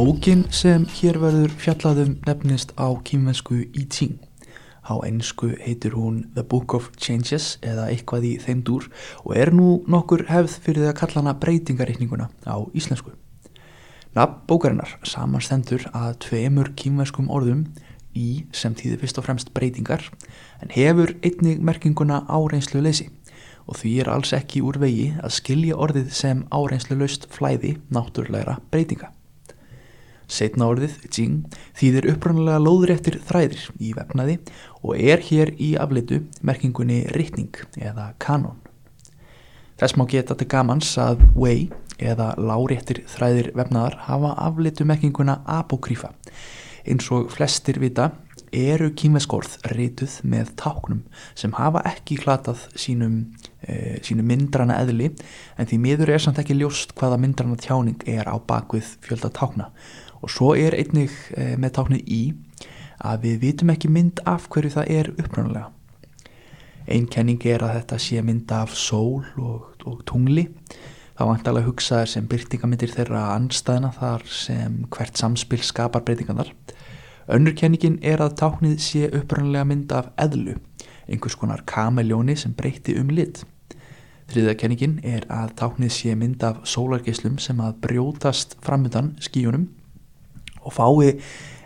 Bókin sem hér verður fjallaðum nefnist á kýmvensku í tíng. Á ennsku heitir hún The Book of Changes eða eitthvað í þeim dúr og er nú nokkur hefð fyrir því að kalla hana breytingareikninguna á íslensku. Nafn bókarinnar samanstendur að tveimur kýmvenskum orðum í sem þýðir fyrst og fremst breytingar en hefur einnig merkinguna áreinslu leysi og því er alls ekki úr vegi að skilja orðið sem áreinslu laust flæði náttúrulegra breytinga. Setna orðið, jing, þýðir upprannulega lóðréttir þræðir í vefnaði og er hér í afleitu merkingunni rittning eða kanon. Þess má geta til gamans að way eða láréttir þræðir vefnaðar hafa afleitu merkinguna apokrífa eins og flestir vita eru kýmveskorð rituð með táknum sem hafa ekki hlatað sínum, e, sínum myndrana eðli en því miður er samt ekki ljóst hvaða myndrana tjáning er á bakvið fjölda tákna og svo er einnig e, með táknið í að við vitum ekki mynd af hverju það er upprannulega. Einn kenning er að þetta sé mynd af sól og, og tungli þá vantalega hugsaður sem byrtingamindir þeirra anstæðina þar sem hvert samspil skapar breytingarnar. Önnur kenningin er að táknið sé upprannlega mynd af eðlu, einhvers konar kameljóni sem breyti um lit. Þriða kenningin er að táknið sé mynd af sólargeislum sem að brjótast framöndan skíunum og fái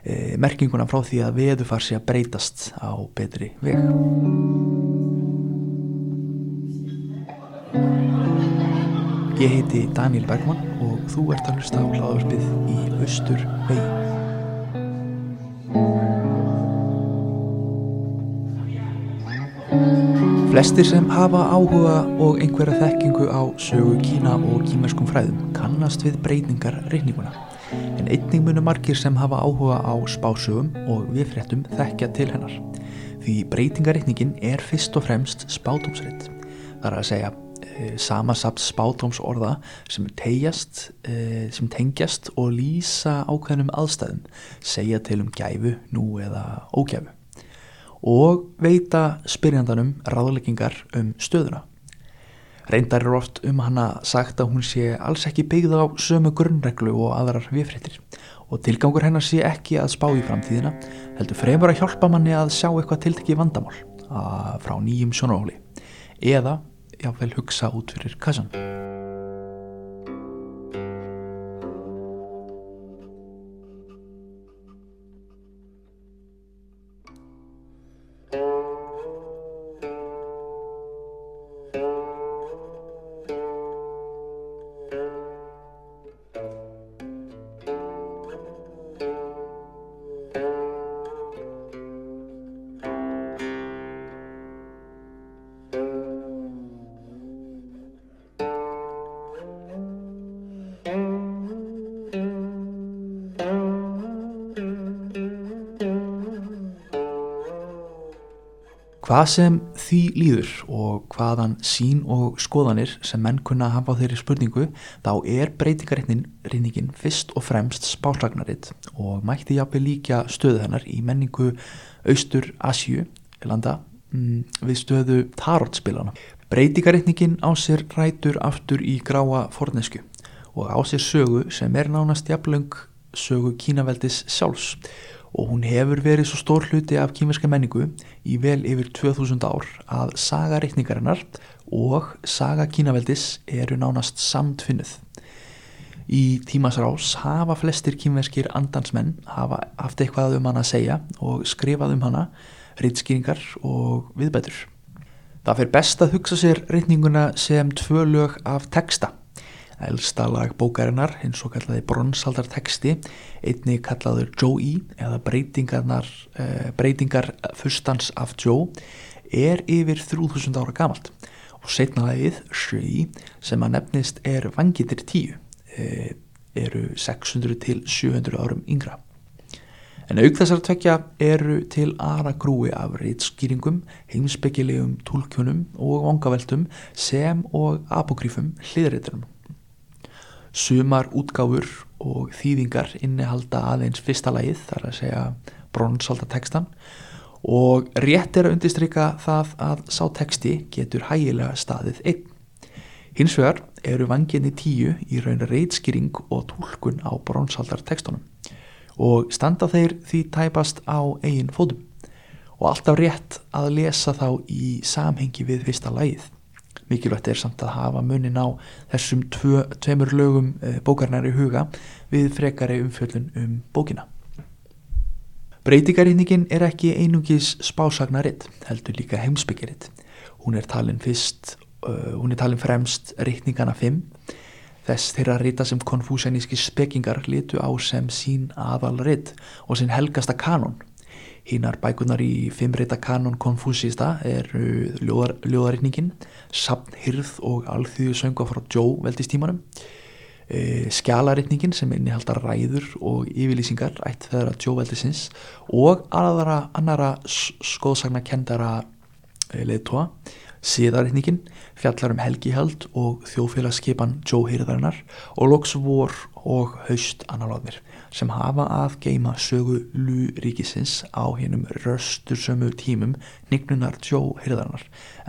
e, merkinguna frá því að veðu far sé að breytast á betri veg. Ég heiti Daniel Bergman og þú ert að hlusta á hlaðvarpið í Östur vegi. Flestir sem hafa áhuga og einhverja þekkingu á sögu Kína og kímerskum fræðum kannast við breytingar reyninguna en einning munu margir sem hafa áhuga á spásögum og viðfréttum þekkja til hennar. Því breytingarreyningin er fyrst og fremst spátumsreitt þar að segja Eh, samasapt spátumsorða sem tegjast, eh, sem tengjast og lýsa ákveðnum aðstæðum, segja til um gæfu nú eða ógæfu. Og veita spyrjandanum ráðleggingar um stöðuna. Reyndar er oft um hana sagt að hún sé alls ekki byggð á sömu grunnreglu og aðrar viðfrittir og tilgangur hennar sé ekki að spá í framtíðina heldur fremur að hjálpa manni að sjá eitthvað tiltekki vandamál frá nýjum sjónahóli eða jáfnveil hugsa út fyrir kassan. Hvað sem því líður og hvaðan sín og skoðanir sem menn kunna hafa á þeirri spurningu þá er breytingarreitningin fyrst og fremst spáslagnaritt og mætti jápil líka stöðu hennar í menningu Austur Asju landa mm, við stöðu tarotspilana. Breytingarreitningin á sér rætur aftur í gráa fornesku og á sér sögu sem er nánast jafnlöng sögu kínaveldis sjálfs og hún hefur verið svo stór hluti af kýmerska menningu í vel yfir 2000 ár að saga reikningarinnar og saga kínaveldis eru nánast samtfinnuð. Í tímasrás hafa flestir kýmerskir andansmenn hafa haft eitthvað um hana að segja og skrifað um hana, reitskýringar og viðbætur. Það fyrir best að hugsa sér reikninguna sem tvö lög af texta elsta lag bókarinnar hins svo kallaði bronsaldarteksti einni kallaður Joe eða uh, breytingar fyrstans af Joe er yfir 3000 ára gamalt. Og setna lagið Shui sem að nefnist er vangitir 10 uh, eh, eru 600 til 700 árum yngra. En auk þessar tvekja eru til aðra grúi af reitskýringum, heimsbyggilegum tólkjunum og vangaveltum sem og apokrífum hliðréttunum Sumar útgáfur og þýðingar innihalda aðeins fyrsta lagið, þar að segja bronsaldatekstan og rétt er að undistrykka það að sá teksti getur hægilega staðið einn. Hins vegar eru vanginni tíu í raun reitskýring og tólkun á bronsaldartekstunum og standa þeir því tæpast á eigin fótum og alltaf rétt að lesa þá í samhengi við fyrsta lægið. Mikilvægt er samt að hafa munin á þessum tvö, tveimur lögum e, bókarnar í huga við frekari umfjöldun um bókina. Breytingarýningin er ekki einungis spásagnaritt, heldur líka heimsbyggiritt. Hún er talin fyrst, uh, hún er talin fremst rítningana 5 þess þeirra rita sem konfúsæníski spekingar litu á sem sín aðal ritt og sín helgasta kanon. Hínar bækunar í fimmreita kanon konfúsista er ljóðar, ljóðarriðningin, Samnhyrð og alþýðu söngu frá Joe veldistímanum, e, skjalaritningin sem innihaldar ræður og yfirlýsingar ætt þeirra Joe veldisins og aðra annara skoðsagna kendara e, leðtóa Síðarreitningin fjallar um helgihald og þjóðfélagsskipan Jóhýrðarinnar og loks vor og haust annálaðnir sem hafa að geima sögu lúríkisins á hinnum röstursömu tímum nignunar Jóhýrðarinnar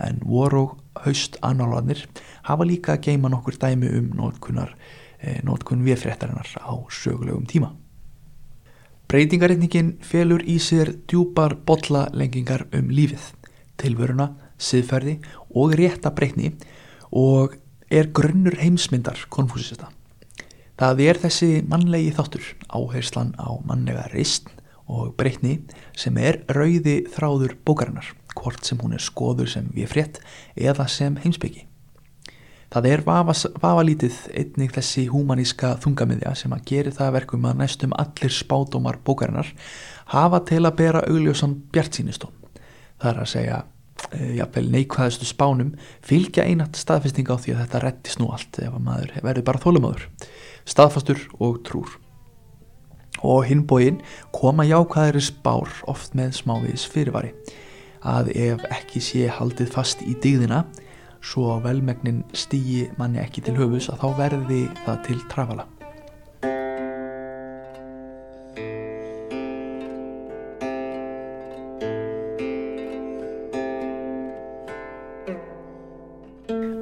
en vor og haust annálaðnir hafa líka að geima nokkur dæmi um nótkunnar, eh, nótkun viðfréttarinnar á sögulegum tíma. Breytingarreitningin felur í sér djúpar botlalengingar um lífið, tilvöruna siðferði og rétta breytni og er grunnur heimsmyndar konfúsista. Það er þessi mannlegi þáttur áherslan á mannlega reysn og breytni sem er rauði þráður bókarinnar, hvort sem hún er skoður sem við frétt eða sem heimsbyggi. Það er vafalítið einnig þessi humaníska þungamiðja sem að gera það verkum að næstum allir spátumar bókarinnar hafa til að bera augljósan bjart sínistón. Það er að segja Eh, jafnvel neikvæðastu spánum fylgja einat staðfesting á því að þetta rettist nú allt ef að maður verður bara þólumadur staðfastur og trúr. Og hinbóin koma jákvæðari spár oft með smáviðis fyrirvari að ef ekki sé haldið fast í digðina svo velmegnin stýji manni ekki til höfus að þá verði það til trafala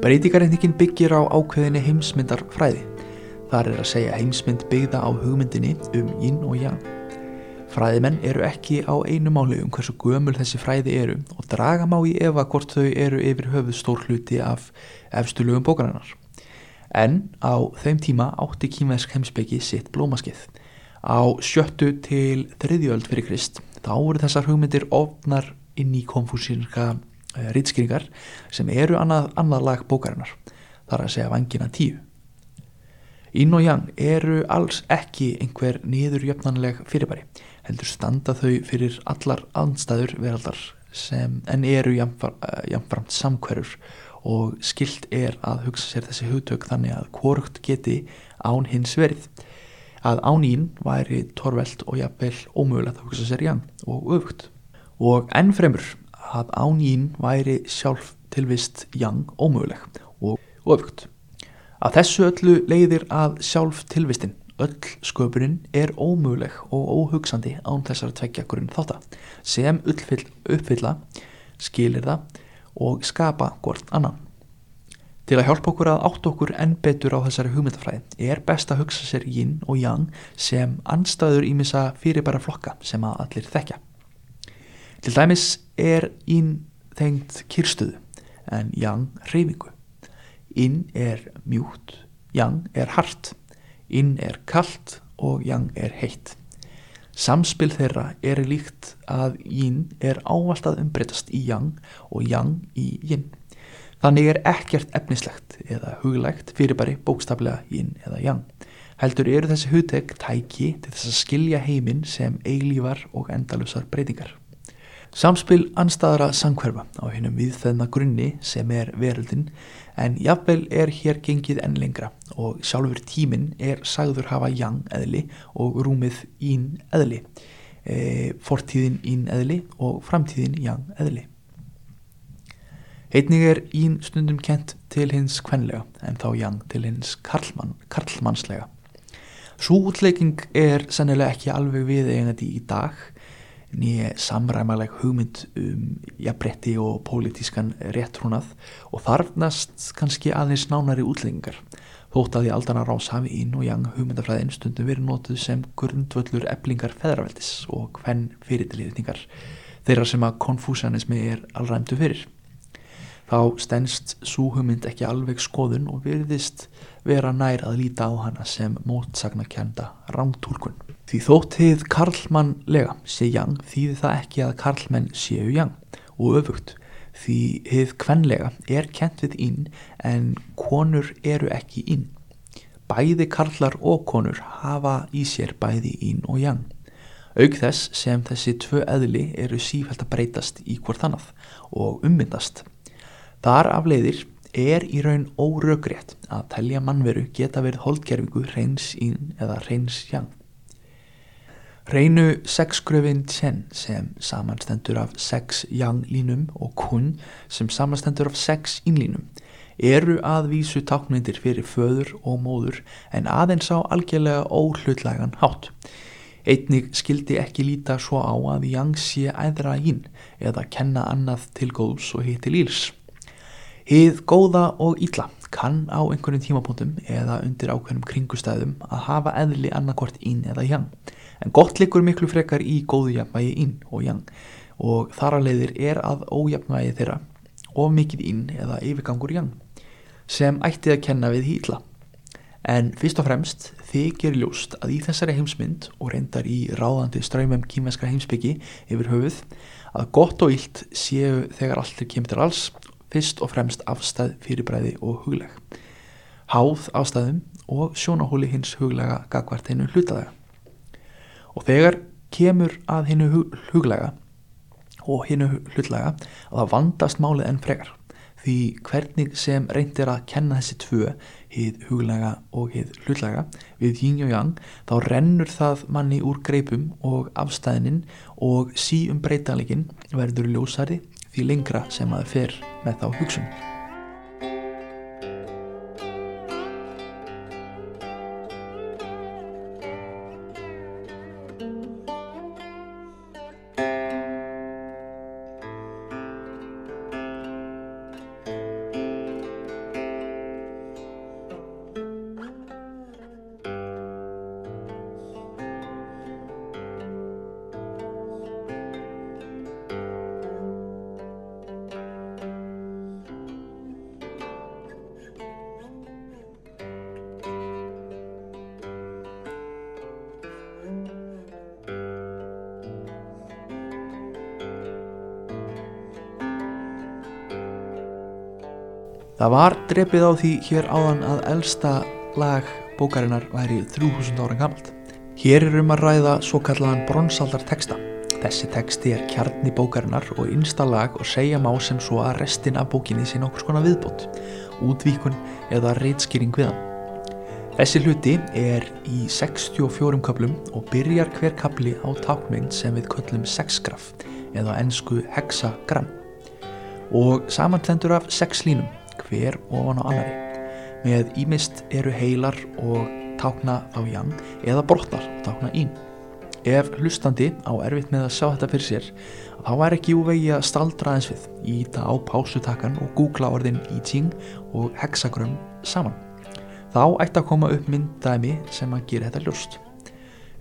Breytingarreikningin byggir á ákveðinni heimsmyndar fræði. Þar er að segja heimsmynd byggða á hugmyndinni um yin og yang. Fræðimenn eru ekki á einu máli um hversu gömul þessi fræði eru og draga má í efa hvort þau eru yfir höfuð stór hluti af efstulugum bókarinnar. En á þeim tíma átti kýmvesk heimsbyggi sitt blómaskið. Á sjöttu til þriðjöld fyrir Krist þá voru þessar hugmyndir ofnar inn í konfúsínska Eh, rýtskýringar sem eru annað, annað lag bókarinnar þar að segja vangina tíu. Ín og Ján eru alls ekki einhver niðurjöfnanleg fyrirbæri heldur standa þau fyrir allar andstæður veraldar sem en eru jafnframt samkverður og skilt er að hugsa sér þessi hugtök þannig að hvort geti án hins verið. Að án ín væri torvelt og jafnvel ómögulegt að hugsa sér Ján og öfugt. Og ennfremur að ánín væri sjálf tilvist jang ómöguleg og öfugt. Að þessu öllu leiðir að sjálf tilvistin, öll sköpurinn er ómöguleg og óhugsandi án þessar tveggja grunn þáttar sem uppfyll, uppfylla, skilir það og skapa hvort annan. Til að hjálpa okkur að átt okkur enn betur á þessari hugmyndafræði er best að hugsa sér yin og yang sem anstæður ímissa fyrirbæra flokka sem að allir þekkja. Til dæmis er ín þengt kyrstuðu en yang reyfingu. Ín er mjút, yang er hart, ín er kallt og yang er heitt. Samspil þeirra er líkt að ín er ávalt að umbreytast í yang og yang í yin. Þannig er ekkert efnislegt eða huglægt fyrir bari bókstaflega yin eða yang. Heldur eru þessi hugteg tæki til þess að skilja heiminn sem eilívar og endalusar breytingar. Samspil anstaðara sangkverfa á hennum viðfæðna grunni sem er veröldin en jafnvel er hér gengið enn lengra og sjálfur tíminn er sagður hafa jang eðli og rúmið ín eðli, e, fortíðin ín eðli og framtíðin jang eðli. Heitning er ín stundum kent til hins kvenlega en þá jang til hins karlmann, karlmannslega. Svo útleiking er sennilega ekki alveg við eigandi í dag nýja samræmaleg hugmynd um jafnbretti og pólitískan réttrúnað og þarfnast kannski aðeins nánari útlengingar þótt að því aldana rás hafi ín og jang hugmyndafræðin stundum verið nótuð sem grundvöllur eblingar feðraveldis og hvenn fyrirtiliðningar þeirra sem að konfúsanismi er allræmdu fyrir. Þá stennst svo hugmynd ekki alveg skoðun og virðist vera nær að líta á hana sem mótsagnakjanda rántúlkun. Því þóttið karlmannlega sé jang þýði það ekki að karlmenn séu jang og öfugt því hið kvenlega er kent við ín en konur eru ekki ín. Bæði karlar og konur hafa í sér bæði ín og jang. Auk þess sem þessi tvö eðli eru sífælt að breytast í hvort annað og ummyndast. Þar af leiðir er í raun óröggrétt að telja mannveru geta verið holdgerfingu reyns ín eða reyns jang. Reynu sexgröfin tjenn sem samanstendur af sex yang-línum og kun sem samanstendur af sex ínlínum eru að vísu tákmyndir fyrir föður og móður en aðeins á algjörlega óhlutlægan hátt. Einnig skildi ekki líta svo á að yang sé æðra ín eða kenna annað til góðs og hitt til íls. Hið góða og ílla kann á einhverjum tímapunktum eða undir ákveðnum kringustæðum að hafa eðli annarkort ín eða yang en gott likur miklu frekar í góðu jafnvægi ín og jang. Og þar að leiðir er að ójafnvægi þeirra of mikið ín eða yfirgangur jang sem ætti að kenna við hýtla en fyrst og fremst þykir ljóst að í þessari heimsmynd og reyndar í ráðandi ströymum kýmesska heimsbyggi yfir höfuð að gott og ílt séu þegar allt er kemur til alls fyrst og fremst afstæð fyrirbræði og hugleg háð afstæðum og sjónahóli hins huglega gagvart hennu hlutaðega og þegar kemur að hinnu huglega og hinnu hlutlega að það vandast málið enn frekar. Því hvernig sem reyndir að kenna þessi tvö hið huglega og hið hlutlega við yin og yang þá rennur það manni úr greipum og afstæðinin og sí um breytalegin verður ljósari því lengra sem að fer með þá hugsun Það var drefið á því hér áðan að elsta lag bókarinnar væri 3000 ára gammalt. Hér er um að ræða svo kallaðan bronsaldar texta. Þessi texti er kjarni bókarinnar og innsta lag og segja má sem svo að restin af bókinni sé nokkur skona viðbót, útvíkun eða reitskýring við hann. Þessi hluti er í 64 kaplum og byrjar hver kapli á tákmynd sem við köllum sexgraf eða ennsku hexagram og samantendur af sex línum hver ofan á annari með ímist eru heilar og tákna þá jang eða brotnar tákna ín. Ef hlustandi á erfitt með að sjá þetta fyrir sér þá er ekki úvegi að staldra eins við íta á pásutakkan og googla orðin íting og hexagram saman. Þá ætti að koma upp myndaðmi sem að gera þetta ljóst.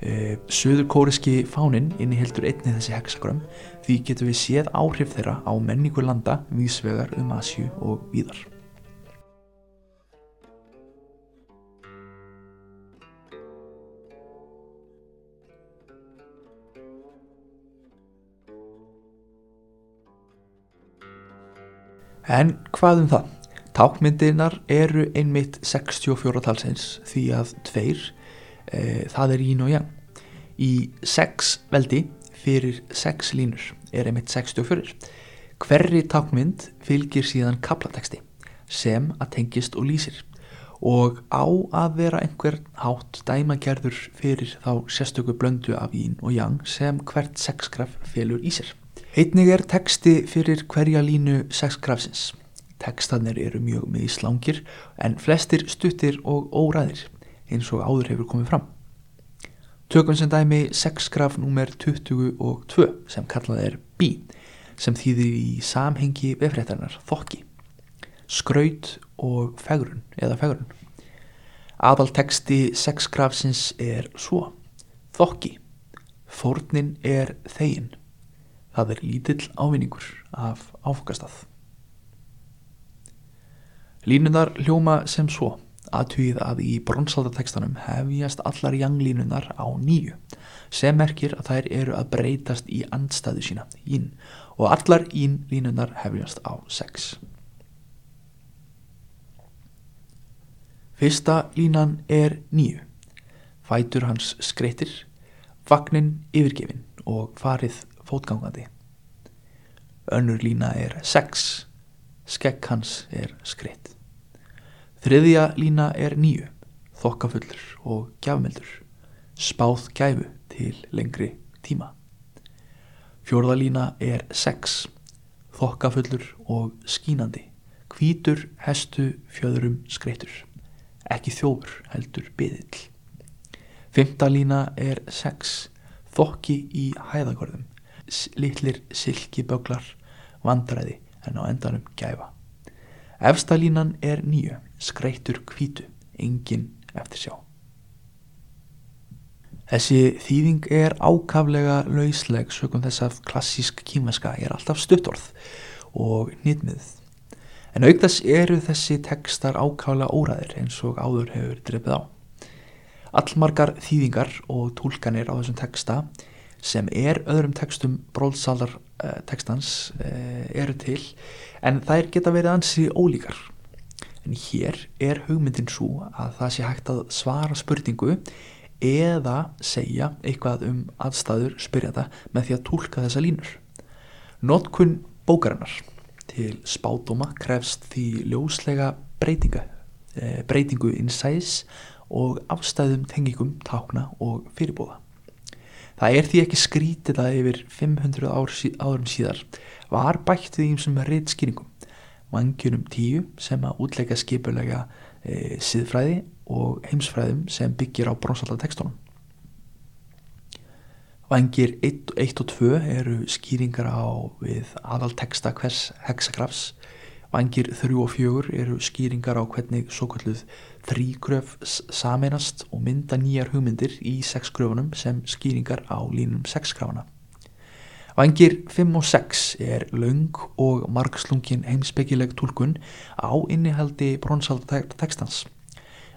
Uh, Suður kóriski fánin innihildur einni þessi hexagram því getur við séð áhrif þeirra á menningu landa vísvegar um Asju og víðar. En hvað um það? Tákmyndinar eru einmitt 64 talsins því að tveir, e, það er ín og jang. Í sex veldi fyrir sex línur er einmitt 64. Hverri tákmynd fylgir síðan kaplateksti sem að tengist og lýsir og á að vera einhver hátt dæmagerður fyrir þá sérstöku blöndu af ín og jang sem hvert sexgraf félur í sér. Einnig er teksti fyrir hverja línu sexgrafsins. Tekstanir eru mjög með í slangir en flestir stuttir og óræðir eins og áður hefur komið fram. Tökum sem dæmi sexgraf nr. 22 sem kallað er B sem þýðir í samhengi vefréttarinnar þokki, skraut og fegrun eða fegrun. Aðalteksti sexgrafsins er svo, þokki, fórnin er þegin, það er lítill ávinningur af áfokastað. Línunar hljóma sem svo, aðtugið að í bronsaldatekstanum hefjast allar janglínunar á nýju sem merkir að þær eru að breytast í andstæðu sína, ín, og allar ín línunar hefjast á sex. Fyrsta línan er nýju, fætur hans skreitir, vagnin yfirgefin og farið fótgangandi. Önnur lína er sex, skekk hans er skreitt. Þriðja lína er nýju, þokkafullur og gjafmildur, spáð gæfu til lengri tíma. Fjórða lína er sex, þokkafullur og skínandi, hvítur, hestu, fjöðurum, skreitur, ekki þjófur heldur byðill. Fymta lína er sex, þokki í hæðagorðum, litlir silkiböglar, vandræði en á endanum gæfa. Efsta línan er nýju, skreittur kvítu, engin eftir sjá. Þessi þýðing er ákaflega lausleg sögum þess að klassísk kýmveska er alltaf stuttorð og nýtmið. En aukðas eru þessi tekstar ákaflega óræðir eins og áður hefur drefið á. Allmargar þýðingar og tólkanir á þessum teksta sem er öðrum tekstum bróðsaldar uh, tekstans uh, eru til en þær geta verið ansi ólíkar. En hér er hugmyndin svo að það sé hægt að svara spurningu eða segja eitthvað um aðstæður spyrjata með því að tólka þessa línur. Notkun bókarinnar til spátoma krefst því ljóslega breytinga eh, breytingu innsæðis og afstæðum tengingum tákna og fyrirbóða Það er því ekki skrítið að yfir 500 ár, árum síðar var bætt því sem reitt skýringum vangjunum tíu sem að útleika skipulega e, siðfræði og heimsfræðum sem byggir á bronsaldatekstunum. Vangir 1 og 2 eru skýringar á við aðalteksta hvers hexagrafs. Vangir 3 og 4 eru skýringar á hvernig svo kalluð þrýgröf sameinast og mynda nýjar hugmyndir í sexgröfunum sem skýringar á línum sexgrafana. Vangir 5 og 6 er laung og margslungin heimsbyggileg tólkun á innihaldi bronsaldatekstans.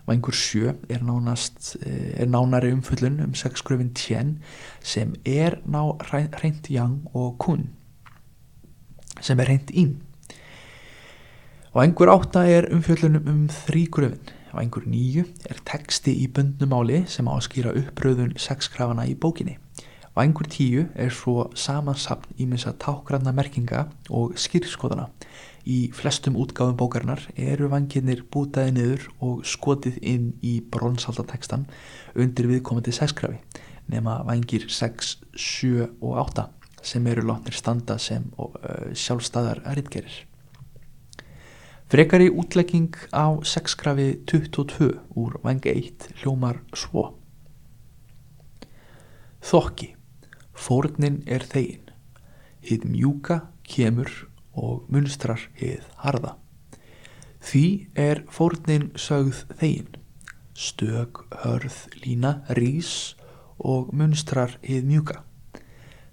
Vangur 7 er, nánast, eh, er nánari umfullun um sexgröfin tjen sem er ná reynd jang og kun sem er reynd ín. Vangur 8 er umfullunum um þrýgröfin. Vangur 9 er teksti í bundnumáli sem áskýra uppröðun sexgrafana í bókinni. Vængur tíu er svo samansapn í minns að tákranna merkinga og skýrskoðana. Í flestum útgáðum bókarinnar eru vangirnir bútaði niður og skotið inn í bronsaldatekstan undir viðkomandi sexkrafi nema vangir 6, 7 og 8 sem eru látnir standa sem sjálfstæðar erritgerir. Frekari útlegging á sexkrafi 22 úr vangi 1 hljómar svo. Þokki Fórnin er þegin, hið mjúka kemur og munstrar hið harða. Því er fórnin sögð þegin, stök, hörð, lína, rís og munstrar hið mjúka.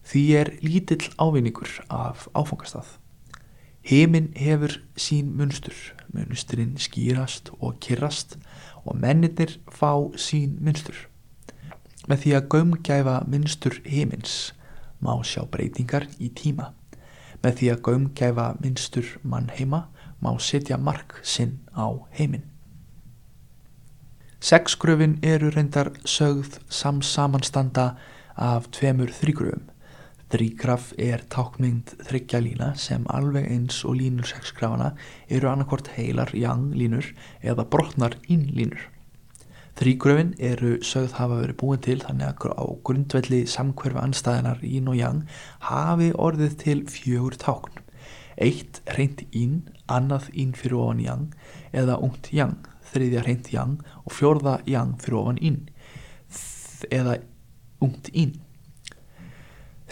Því er lítill ávinningur af áfangastað. Heiminn hefur sín munstur, munsturinn skýrast og kyrrast og menninir fá sín munstur. Með því að gömgæfa minnstur heimins má sjá breytingar í tíma. Með því að gömgæfa minnstur mann heima má setja mark sinn á heiminn. Sexgröfin eru reyndar sögð samsamanstanda af tveimur þrýgröfum. Þrýgraf er tákmynd þryggjalína sem alveg eins og línur sexgrafana eru annarkort heilar jang línur eða brotnar ín línur. Þrýgröfin eru sögð hafa verið búin til þannig að á grundvelli samkverfi anstæðinar ín og jang hafi orðið til fjögur tákn. Eitt reynd ín, annað ín fyrir ofan jang eða ungt jang, þriðja reynd jang og fjórða jang fyrir ofan ín eða ungt ín.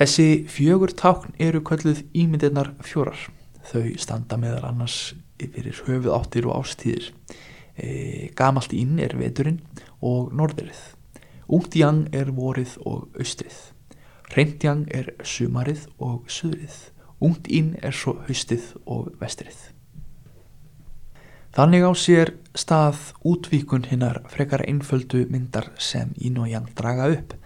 Þessi fjögur tákn eru kölluð ímyndirnar fjórar. Þau standa meðal annars yfir höfuð áttir og ástíðir. E, gamalt ín er veturinn og norðurið. Ungt jang er vorið og austrið. Reynd jang er sumarið og suðrið. Ungt ín er svo haustið og vestrið. Þannig á sér stað útvíkun hinnar frekar einföldu myndar sem ín og jang draga upp.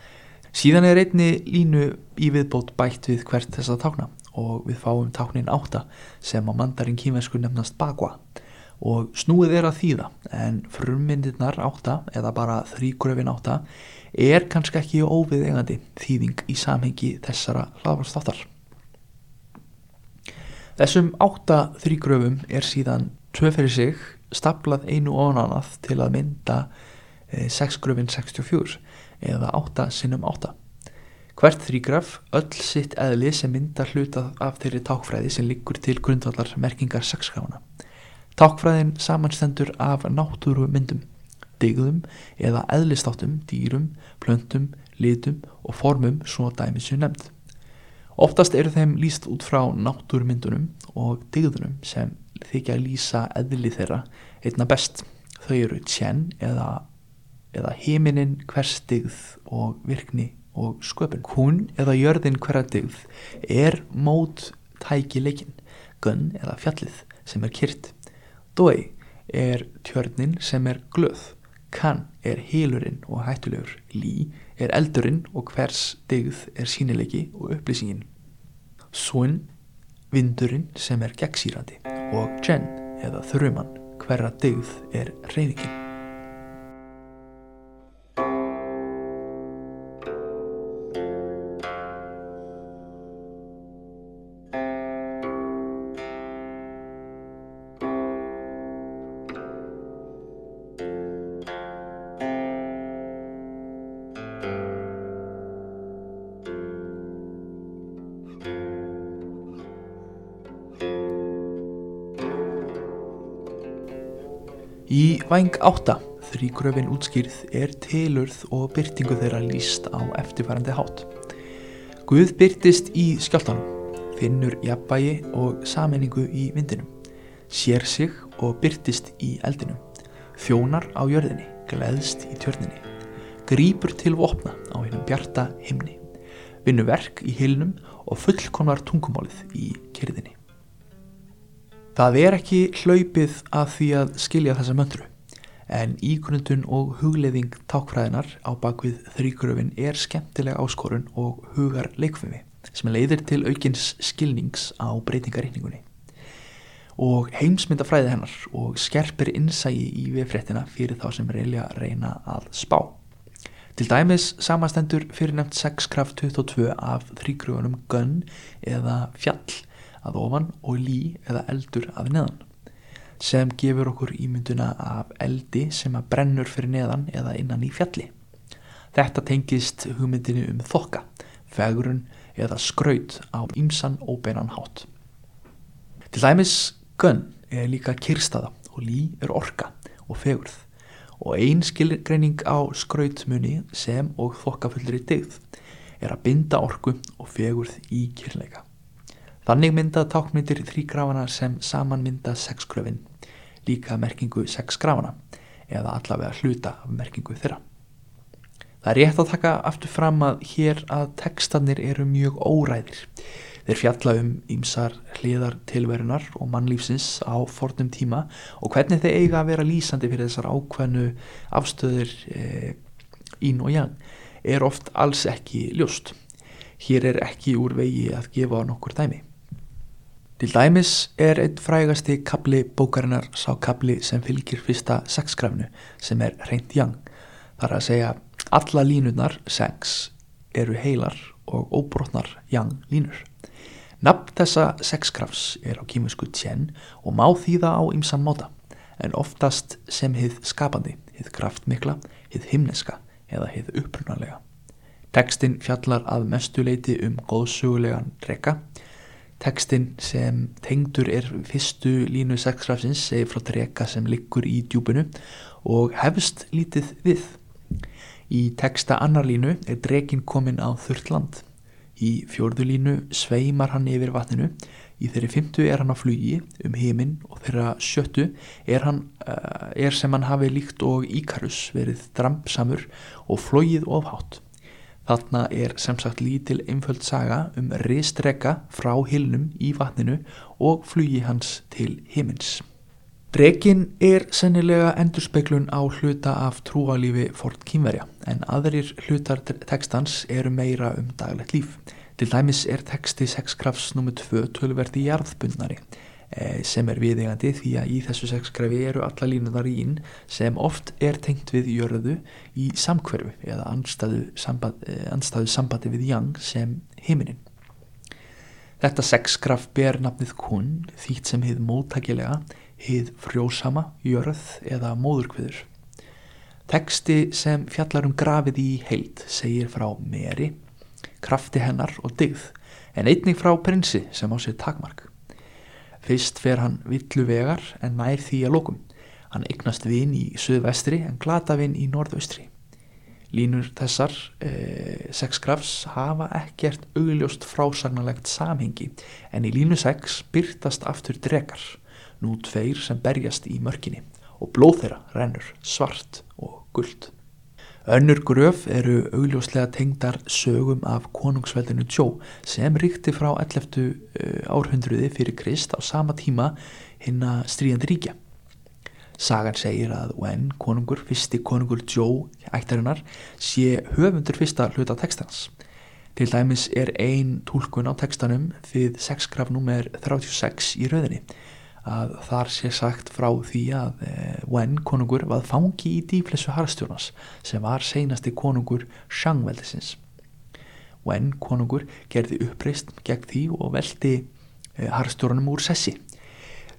Síðan er einni línu í viðbót bætt við hvert þessa tákna og við fáum táknin átta sem á mandarin kýmensku nefnast bakva og snúið er að þýða en frummyndirnar átta eða bara þrýgröfin átta er kannski ekki óviðegandi þýðing í samhengi þessara hlaðvarstáttar. Þessum átta þrýgröfum er síðan tvö fyrir sig staplað einu ofan annað til að mynda 6 gröfin 64 eða 8 sinnum 8. Hvert þrýgraf öll sitt eðli sem mynda hluta af þeirri tákfræði sem liggur til grundvallar merkingar 6 grána. Tákfræðin samanstendur af náttúru myndum, digðum eða eðlistáttum, dýrum, plöntum, litum og formum svo dæmis sem nefnd. Oftast eru þeim líst út frá náttúrumyndunum og digðunum sem þykja að lýsa eðli þeirra einna best. Þau eru tjenn eða, eða heiminin hvers digð og virkni og sköpun. Hún eða jörðin hverja digð er mót tæki leikin, gunn eða fjallið sem er kyrt. Dói er tjörnin sem er glöð, kann er hílurinn og hættulegur, lí er eldurinn og hvers digð er sínileiki og upplýsingin. Svun, vindurinn sem er gegnsýrandi og Jen eða þrjumann hverra digð er reyfingin. Í væng 8, þrýgröfin útskýrð, er tilurð og byrtingu þeirra líst á eftirfærandi hátt. Guð byrtist í skjáltanum, finnur jafnbægi og sammenningu í vindinum, sér sig og byrtist í eldinum, þjónar á jörðinni, gleðst í tjörninni, grýpur til vopna á hennum bjarta himni, vinnu verk í hilnum og fullkonar tungumálið í kyrðinni. Það er ekki hlaupið að því að skilja þessa möndru en ígrundun og hugleðing tákfræðinar á bakvið þrýgröfin er skemmtilega áskorun og hugar leikfumi sem leiðir til aukins skilnings á breytingarreiningunni og heimsmyndafræði hennar og skerpir innsægi í viðfréttina fyrir þá sem reylja reyna að spá. Til dæmis samastendur fyrir nefnt 6 kraft 22 af þrýgröfunum gunn eða fjall að ofan og lí eða eldur að neðan sem gefur okkur ímynduna af eldi sem að brennur fyrir neðan eða innan í fjalli. Þetta tengist hugmyndinu um þokka, fegurun eða skraut á ímsan óbeinan hátt. Til dæmis gunn er líka kyrstaða og lí er orka og fegurð og ein skilgreining á skrautmunni sem og þokkafullri digð er að binda orku og fegurð í kyrleika. Þannig myndað tákmyndir þrýgrafana sem saman mynda sexgröfin, líka merkingu sexgrafana eða allavega hluta af merkingu þeirra. Það er rétt að taka aftur fram að hér að textanir eru mjög óræðir. Þeir fjalla um ýmsar hliðar tilverunar og mannlífsins á fornum tíma og hvernig þeir eiga að vera lýsandi fyrir þessar ákveðnu afstöður e, ín og jang er oft alls ekki ljóst. Hér er ekki úr vegi að gefa nokkur dæmi. Til dæmis er einn frægasti kapli bókarinnar sá kapli sem fylgir fyrsta sexgrafnu sem er reynd jang. Það er að segja alla línurnar sex eru heilar og óbrotnar jang línur. Nafn þessa sexgrafs er á kýmusku tjenn og má þýða á ymsan máta en oftast sem hið skapandi, hið kraftmikla, hið himneska eða hið upprunanlega. Tekstinn fjallar að mestuleiti um góðsugulegan reka Tekstinn sem tengdur er fyrstu línu sexrafsins segir frá drega sem liggur í djúbunu og hefst lítið við. Í teksta annar línu er drekinn komin á þurrt land. Í fjórðu línu sveimar hann yfir vatninu, í þeirri fymtu er hann á flugi um heiminn og þeirra sjöttu er, hann, uh, er sem hann hafi líkt og Íkarus verið drampsamur og flogið ofhátt. Þarna er sem sagt lítil einföld saga um ristrekka frá hilnum í vatninu og flugi hans til himins. Drekinn er sennilega endurspeglun á hluta af trúalífi Ford Kínverja en aðrir hlutar tekstans eru meira um daglegt líf. Til dæmis er teksti 6 krafts nr. 2 tölverdi jarðbundnari sem er viðegandi því að í þessu 6 krafi eru alla línunar í inn sem oft er tengt við jörðu í samkverfu eða anstæðu sambandi, anstæðu sambandi við jang sem heiminin. Þetta 6 kraf ber nafnið kun þýtt sem hið móttakilega hið frjósama, jörð eða móðurkviður. Teksti sem fjallar um grafið í heild segir frá meri, krafti hennar og digð, en einning frá prinsi sem á sér takmark. Fyrst fer hann villu vegar en nær því að lókum. Hann eignast vinn í söðvestri en glata vinn í norðaustri. Línur þessar eh, sex grafs hafa ekkert augljóst frásagnalegt samhengi en í línu 6 byrtast aftur drekar nú tveir sem berjast í mörkinni og blóð þeirra rennur svart og guld. Önnur gröf eru augljóslega tengdar sögum af konungsveldinu Tjó sem ríkti frá 11. árhundruði fyrir Krist á sama tíma hinn að stríðandi ríkja. Sagan segir að Wen, konungur, fyrsti konungur Tjó ættarinnar, sé höfundur fyrsta hluta textans. Til dæmis er ein tólkun á textanum við 6 graf nummer 36 í rauðinni að þar sé sagt frá því að eh, Wen konungur var fangi í dýflessu harstjónas sem var seinasti konungur Shang-veldisins. Wen konungur gerði uppreist gegn því og veldi eh, harstjóranum úr sessi.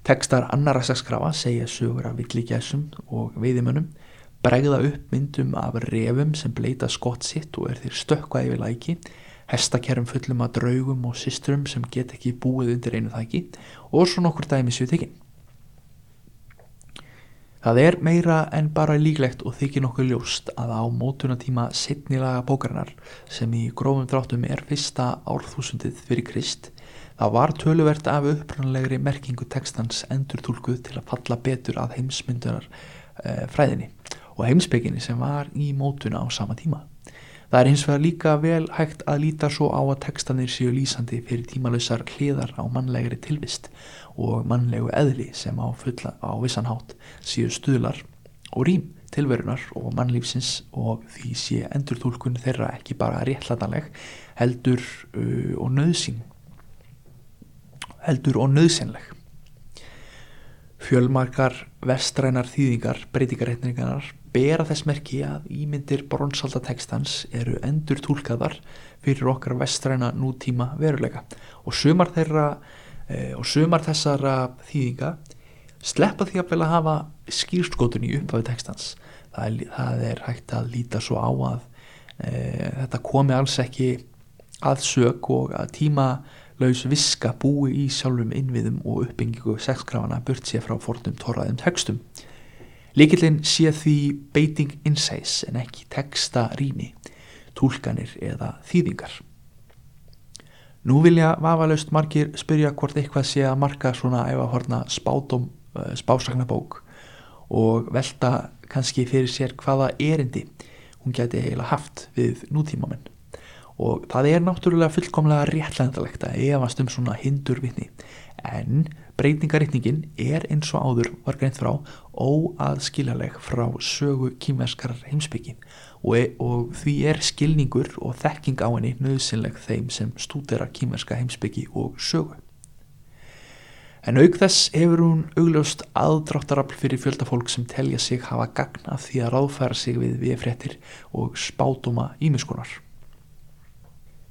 Tekstar annara sakskrafa segja sögur af villigæsum og veiðimönnum bregða upp myndum af refum sem bleita skott sitt og er þeir stökka yfir læki hestakerrum fullum að draugum og systrum sem get ekki búið undir einu þæki og svo nokkur dæmi séu tekinn. Það er meira en bara líklegt og þykir nokkuð ljóst að á mótunatíma sittnilaga bókarinnar sem í grófum dráttum er fyrsta árþúsundið fyrir Krist það var töluvert af upprannlegri merkingu textans endur tólkuð til að falla betur að heimsmyndunar e, fræðinni og heimsbygginni sem var í mótuna á sama tíma. Það er hins vegar líka vel hægt að líta svo á að textanir séu lýsandi fyrir tímalösar hliðar á mannlegri tilvist og mannlegu eðli sem á, fulla, á vissanhátt séu stuðlar og rým tilverunar og mannlífsins og því sé endurtúlkun þeirra ekki bara réttlatanleg heldur uh, og nöðsing heldur og nöðsynleg. Fjölmarkar vestrænar þýðingar breytingarétningarnar bera þess merki að ímyndir bronsaldatekstans eru endur tólkaðar fyrir okkar vestræna nútíma veruleika og sumar þeirra e, og sumar þessara þýðinga sleppa því að vel að hafa skýrskotun í upphafi tekstans það er, það er hægt að líta svo á að e, þetta komi alls ekki að sög og að tíma laus viska búi í sjálfum innviðum og uppbyggingu sexkrafana burt sér frá fornum torraðum textum. Líkillin sé því beiting insights en ekki texta rými, tólkanir eða þýðingar. Nú vilja vafalaust margir spyrja hvort eitthvað sé að marka svona ef að horna spátum, uh, spásagnabók og velta kannski fyrir sér hvaða erindi hún geti eiginlega haft við nútímamenn og það er náttúrulega fullkomlega réttlændalegt að efast um svona hindurvitni en breytingaritningin er eins og áður var greint frá óaðskiljaleg frá sögu kýmverskar heimsbyggin og, e og því er skilningur og þekking á henni nöðsynleg þeim sem stúdera kýmverska heimsbyggi og sögu En auk þess hefur hún augljóst aðdráttarafl fyrir fjöldafólk sem telja sig hafa gagn af því að ráðfæra sig við viðfréttir og spátuma ímiskunar.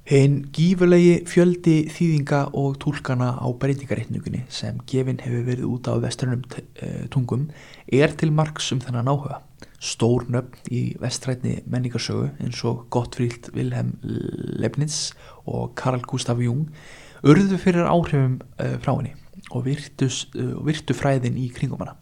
Einn gífurlegi fjöldi þýðinga og tólkana á breytingareitningunni sem gefin hefur verið út á vestrænum eh, tungum er til margs um þennan áhuga. Stór nöfn í vestrætni menningarsögu eins og Gottfríld Wilhelm Leibniz og Karl Gustav Jung urðu fyrir áhrifum uh, frá henni og virtu, uh, virtu fræðin í kringum hana.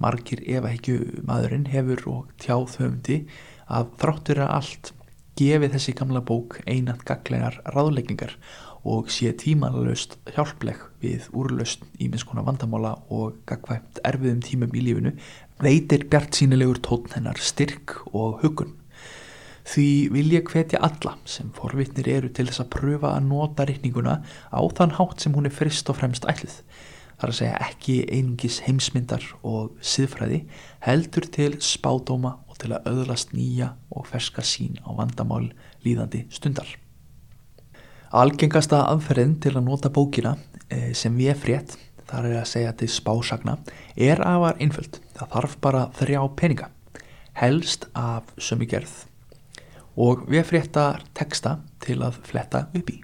Margir ef ekki maðurinn hefur og tjáð höfndi að þráttur að allt gefi þessi gamla bók einat gaglegar ráðleggingar og sé tímanlaust hjálpleg við úrlaust ímiðskona vandamála og gagvæmt erfiðum tímum í lífinu veitir bjart sínilegur tótn hennar styrk og hugun. Því vil ég hvetja alla sem forvitnir eru til þess að pröfa að nota rikninguna á þann hátt sem hún er frist og fremst ætlið. Það er að segja ekki einingis heimsmyndar og siðfræði heldur til spádóma og til að öðlast nýja og ferska sín á vandamál líðandi stundar. Algengasta aðferðin til að nota bókina eh, sem við er frétt, þar er að segja til spásagna, er afar einföld. Það þarf bara þrjá peninga, helst af sömu gerð og við fréttar texta til að fletta upp í.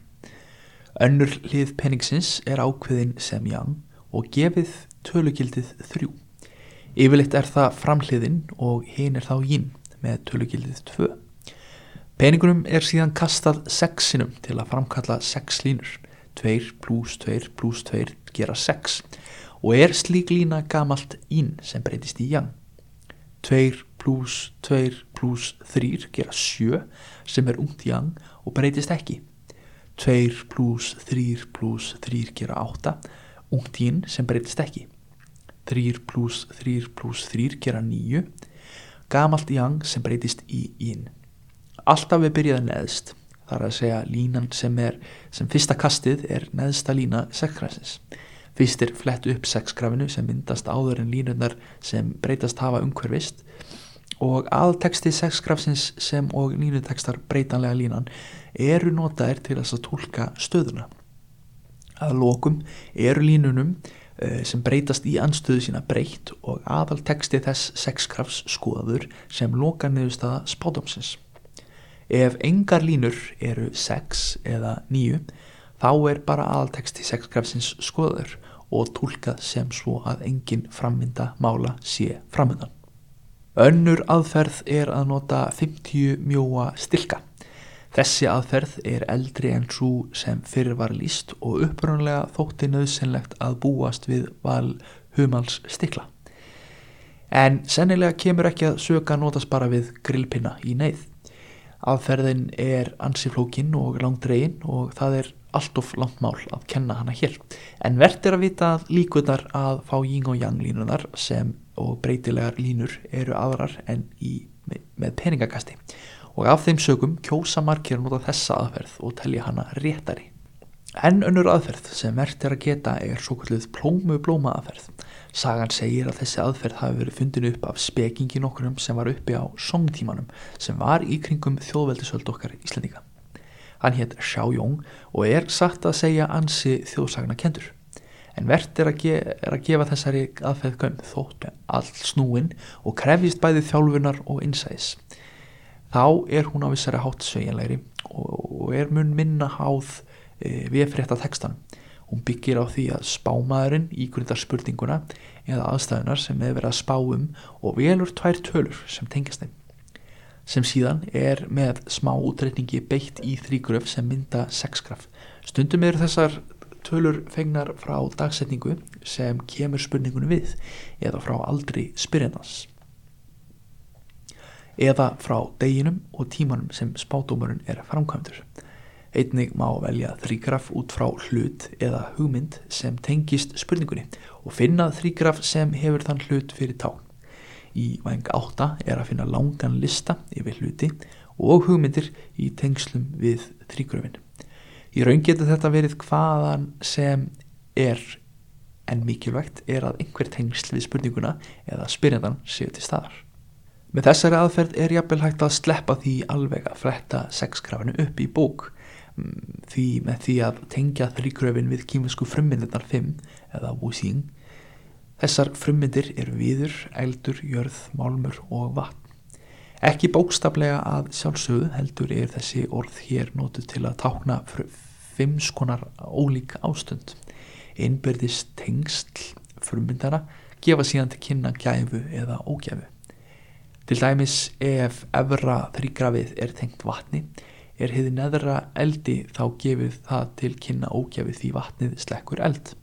Önnur hlið peningsins er ákveðin sem ján og gefið tölugildið þrjú. Yfirleitt er það framhliðin og hinn er þá jín með tölugildið tvö. Peningunum er síðan kastað sexinum til að framkalla sex línur. 2 pluss 2 pluss 2 gera 6 og er slík lína gamalt ín sem breytist í jang. 2 pluss 2 pluss 3 gera 7 sem er ungt jang og breytist ekki. 2 pluss 3 pluss 3 gera 8 ungt ín sem breytist ekki. 3 pluss 3 pluss 3 gera 9 gamalt jang sem breytist í ín. Alltaf við byrjaði neðst þar að segja línan sem er sem fyrsta kastið er neðsta lína sexgrafsins. Fyrst er flett upp sexgrafinu sem myndast áður en línunar sem breytast hafa umhverfist og aðteksti sexgrafsins sem og línutekstar breytanlega línan eru notaðir til að tólka stöðuna. Að lokum eru línunum sem breytast í anstöðu sína breytt og aðal teksti þess sexgrafs skoður sem loka niðurstaða spátumsins. Ef engar línur eru 6 eða 9 þá er bara aðalteksti sexgrafsins skoður og tólkað sem svo að engin frammynda mála sé framöndan. Önnur aðferð er að nota 50 mjóa stilka. Þessi aðferð er eldri en svo sem fyrir var líst og upprönlega þótti nöðsynlegt að búast við val humals stikla. En sennilega kemur ekki að söka notast bara við grillpinna í neyð. Aðferðin er ansiflókin og langdregin og það er allt of langt mál að kenna hana hér. En verðt er að vita að líkunar að fá ying og yang línunar sem og breytilegar línur eru aðrar en í, með peningakasti. Og af þeim sögum kjósa margir að nota þessa aðferð og telja hana réttari. En önnur aðferð sem verðt er að geta er svo kallið plómu-blóma aðferð. Sagan segir að þessi aðferð hafi verið fundinu upp af spekingin okkurum sem var uppi á songtímanum sem var í kringum þjóðveldisöld okkar Íslandíka. Hann hétt Yong og er sagt að segja ansi þjóðsagna kendur. En verðt er, er að gefa þessari aðferð göm þóttu all snúin og krefist bæði þjálfunar og innsæðis. Þá er hún á vissari hátt sveigjanlegri og er mun minna háð e, við frétta textanum. Hún byggir á því að spámaðurinn ígrundar spurninguna eða aðstæðunar sem hefur verið að spá um og velur tvær tölur sem tengast þeim. Sem síðan er með smá útreikningi beitt í þrýgröf sem mynda sexgraf. Stundum eru þessar tölur fengnar frá dagsetningu sem kemur spurningunum við eða frá aldri spyrjandans. Eða frá deginum og tímanum sem spádómarun er framkvæmdur. Einnig má velja þrýgraf út frá hlut eða hugmynd sem tengist spurningunni og finna þrýgraf sem hefur þann hlut fyrir tán. Í væng 8 er að finna langan lista yfir hluti og hugmyndir í tengslum við þrýgröfin. Í raun getur þetta verið hvaðan sem er en mikilvægt er að einhver tengsl við spurninguna eða spyrjandan séu til staðar. Með þessari aðferð er jafnvel hægt að sleppa því alveg að fletta sexgrafinu upp í bók. Því með því að tengja þrýgröfin við kýminsku frummyndirnar 5 eða wusing þessar frummyndir eru viður, eldur, jörð, málmur og vatn. Ekki bókstaflega að sjálfsögðu heldur er þessi orð hér nótu til að tákna fimm skonar ólík ástund. Einbyrðist tengsl frummyndana gefa síðan til kynna gæfu eða ógæfu til dæmis ef efra þrýgrafið er tengt vatni er hefði neðra eldi þá gefið það til kynna ógefið því vatnið slekkur eld.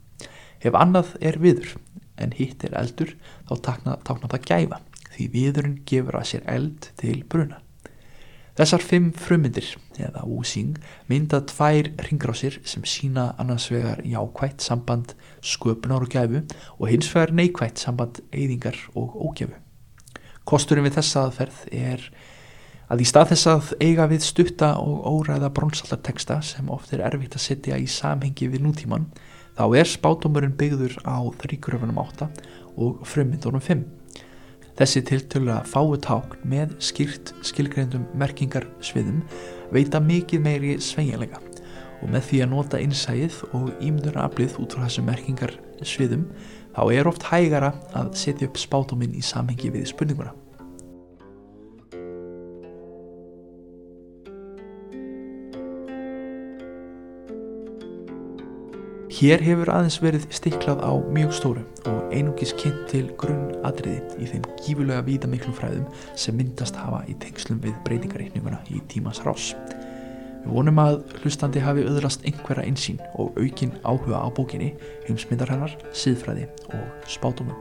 Ef annað er viður en hitt er eldur þá takna, takna það gæfa því viðurinn gefur að sér eld til bruna. Þessar fimm frummyndir, eða úsing, mynda tvær ringrásir sem sína annars vegar jákvætt samband sköpunar og gæfu og hins vegar neikvætt samband eyðingar og ógæfu. Kosturinn við þessa aðferð er að í stað þess að eiga við stutta og óræða bronsallarteksta sem oft er erfitt að setja í samhengi við nútíman, þá er spátumurinn byggður á þrýkuröfunum 8 og frummyndunum 5. Þessi tiltölu að fáu tákn með skýrt skilgreyndum merkingarsviðum veita mikið meiri sveiginleika og með því að nota innsæðið og ímduraflið út frá þessum merkingarsviðum þá er oft hægara að setja upp spátuminn í samhengi við spurninguna. Hér hefur aðeins verið stiklað á mjög stóru og einungis kynnt til grunnatriði í þeim gífulega vídamiklum fræðum sem myndast hafa í tengslum við breytingareikninguna í tímas rás. Við vonum að hlustandi hafi öðrast einhverja einsýn og aukin áhuga á bókinni, heimsmyndarhennar, síðfræði og spátumum.